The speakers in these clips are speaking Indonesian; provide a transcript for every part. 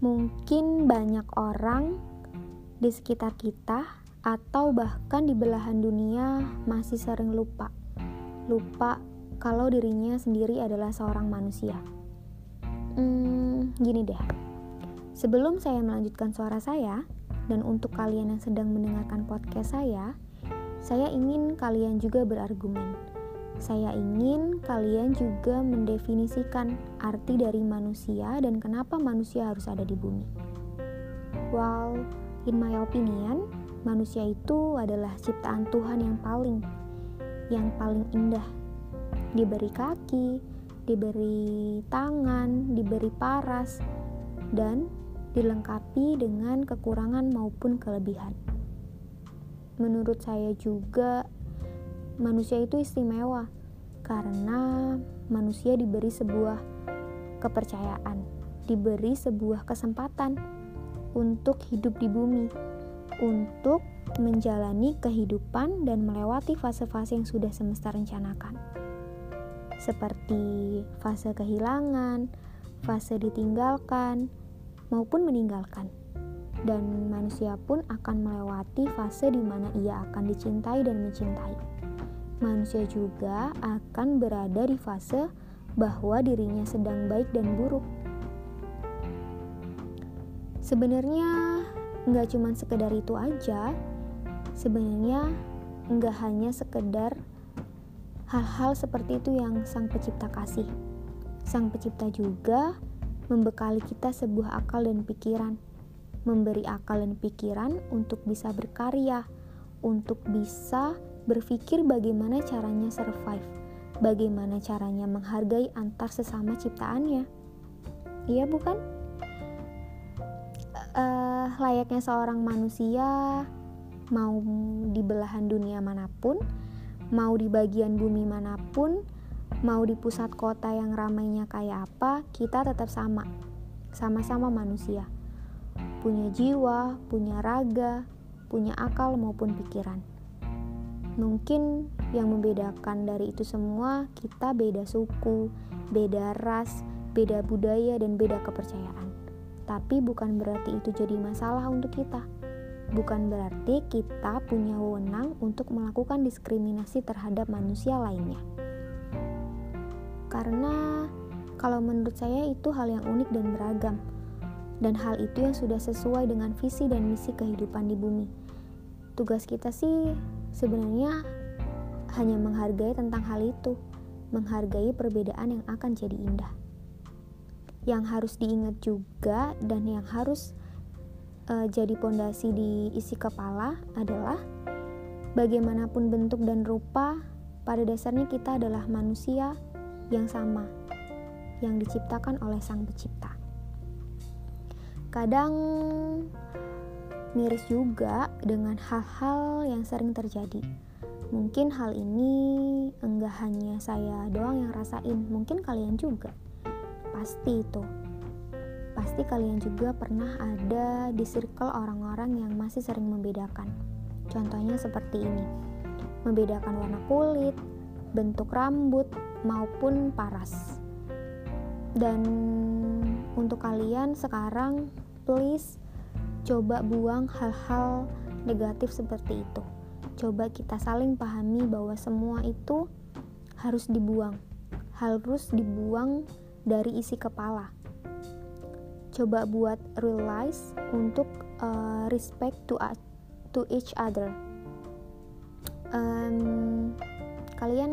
Mungkin banyak orang di sekitar kita atau bahkan di belahan dunia masih sering lupa. Lupa kalau dirinya sendiri adalah seorang manusia. Hmm, gini deh. Sebelum saya melanjutkan suara saya, dan untuk kalian yang sedang mendengarkan podcast saya, saya ingin kalian juga berargumen. Saya ingin kalian juga mendefinisikan arti dari manusia dan kenapa manusia harus ada di bumi. Well, in my opinion, manusia itu adalah ciptaan Tuhan yang paling yang paling indah. Diberi kaki, diberi tangan, diberi paras, dan dilengkapi dengan kekurangan maupun kelebihan. Menurut saya juga manusia itu istimewa karena manusia diberi sebuah kepercayaan, diberi sebuah kesempatan untuk hidup di bumi, untuk menjalani kehidupan dan melewati fase-fase yang sudah semesta rencanakan. Seperti fase kehilangan, fase ditinggalkan, maupun meninggalkan dan manusia pun akan melewati fase di mana ia akan dicintai dan mencintai. Manusia juga akan berada di fase bahwa dirinya sedang baik dan buruk. Sebenarnya nggak cuma sekedar itu aja. Sebenarnya nggak hanya sekedar hal-hal seperti itu yang sang pencipta kasih. Sang pencipta juga membekali kita sebuah akal dan pikiran memberi akal dan pikiran untuk bisa berkarya, untuk bisa berpikir bagaimana caranya survive, bagaimana caranya menghargai antar sesama ciptaannya. Iya bukan? Uh, layaknya seorang manusia mau di belahan dunia mana pun, mau di bagian bumi mana pun, mau di pusat kota yang ramainya kayak apa, kita tetap sama. Sama-sama manusia punya jiwa, punya raga, punya akal maupun pikiran. Mungkin yang membedakan dari itu semua kita beda suku, beda ras, beda budaya dan beda kepercayaan. Tapi bukan berarti itu jadi masalah untuk kita. Bukan berarti kita punya wewenang untuk melakukan diskriminasi terhadap manusia lainnya. Karena kalau menurut saya itu hal yang unik dan beragam dan hal itu yang sudah sesuai dengan visi dan misi kehidupan di bumi. Tugas kita sih sebenarnya hanya menghargai tentang hal itu, menghargai perbedaan yang akan jadi indah. Yang harus diingat juga dan yang harus uh, jadi pondasi di isi kepala adalah bagaimanapun bentuk dan rupa, pada dasarnya kita adalah manusia yang sama, yang diciptakan oleh Sang Pencipta kadang miris juga dengan hal-hal yang sering terjadi. Mungkin hal ini enggak hanya saya doang yang rasain, mungkin kalian juga. Pasti itu. Pasti kalian juga pernah ada di circle orang-orang yang masih sering membedakan. Contohnya seperti ini. Membedakan warna kulit, bentuk rambut, maupun paras. Dan untuk kalian sekarang please coba buang hal-hal negatif seperti itu. Coba kita saling pahami bahwa semua itu harus dibuang, harus dibuang dari isi kepala. Coba buat realize untuk uh, respect to to each other. Um, kalian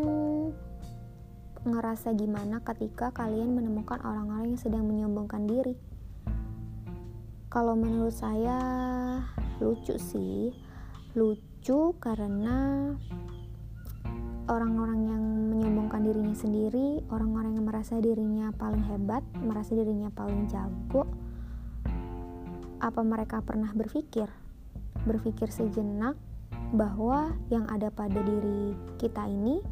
ngerasa gimana ketika kalian menemukan orang-orang yang sedang menyombongkan diri? Kalau menurut saya lucu sih, lucu karena orang-orang yang menyombongkan dirinya sendiri, orang-orang yang merasa dirinya paling hebat, merasa dirinya paling jago, apa mereka pernah berpikir? Berpikir sejenak bahwa yang ada pada diri kita ini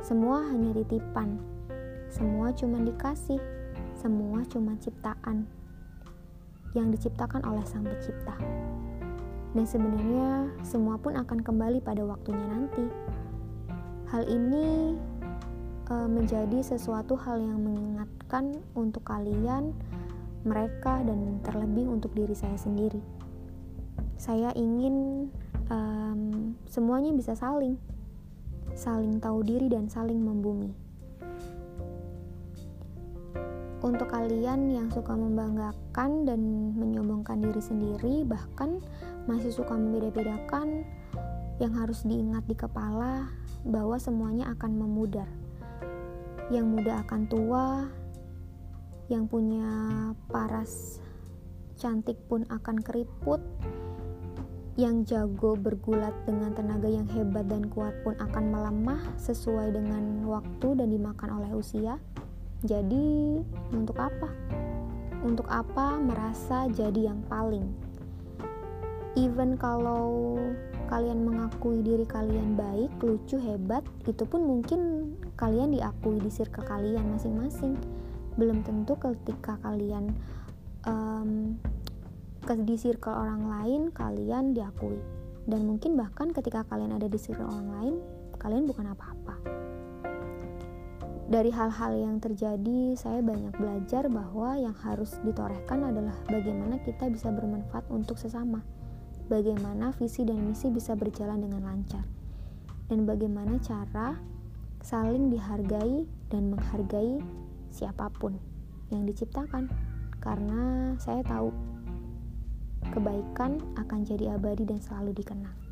semua hanya titipan, semua cuma dikasih, semua cuma ciptaan yang diciptakan oleh Sang Pencipta. Dan sebenarnya semua pun akan kembali pada waktunya nanti. Hal ini e, menjadi sesuatu hal yang mengingatkan untuk kalian mereka dan terlebih untuk diri saya sendiri. Saya ingin um, semuanya bisa saling, saling tahu diri dan saling membumi. Untuk kalian yang suka membanggakan dan menyombongkan diri sendiri, bahkan masih suka membeda-bedakan, yang harus diingat di kepala bahwa semuanya akan memudar. Yang muda akan tua, yang punya paras cantik pun akan keriput yang jago bergulat dengan tenaga yang hebat dan kuat pun akan melemah sesuai dengan waktu dan dimakan oleh usia. Jadi, untuk apa? Untuk apa merasa jadi yang paling? Even kalau kalian mengakui diri kalian baik, lucu, hebat, itu pun mungkin kalian diakui di circle kalian masing-masing belum tentu ketika kalian um, di circle orang lain kalian diakui dan mungkin bahkan ketika kalian ada di circle orang lain kalian bukan apa-apa dari hal-hal yang terjadi saya banyak belajar bahwa yang harus ditorehkan adalah bagaimana kita bisa bermanfaat untuk sesama. Bagaimana visi dan misi bisa berjalan dengan lancar. Dan bagaimana cara saling dihargai dan menghargai siapa pun yang diciptakan, karena saya tahu kebaikan akan jadi abadi dan selalu dikenang.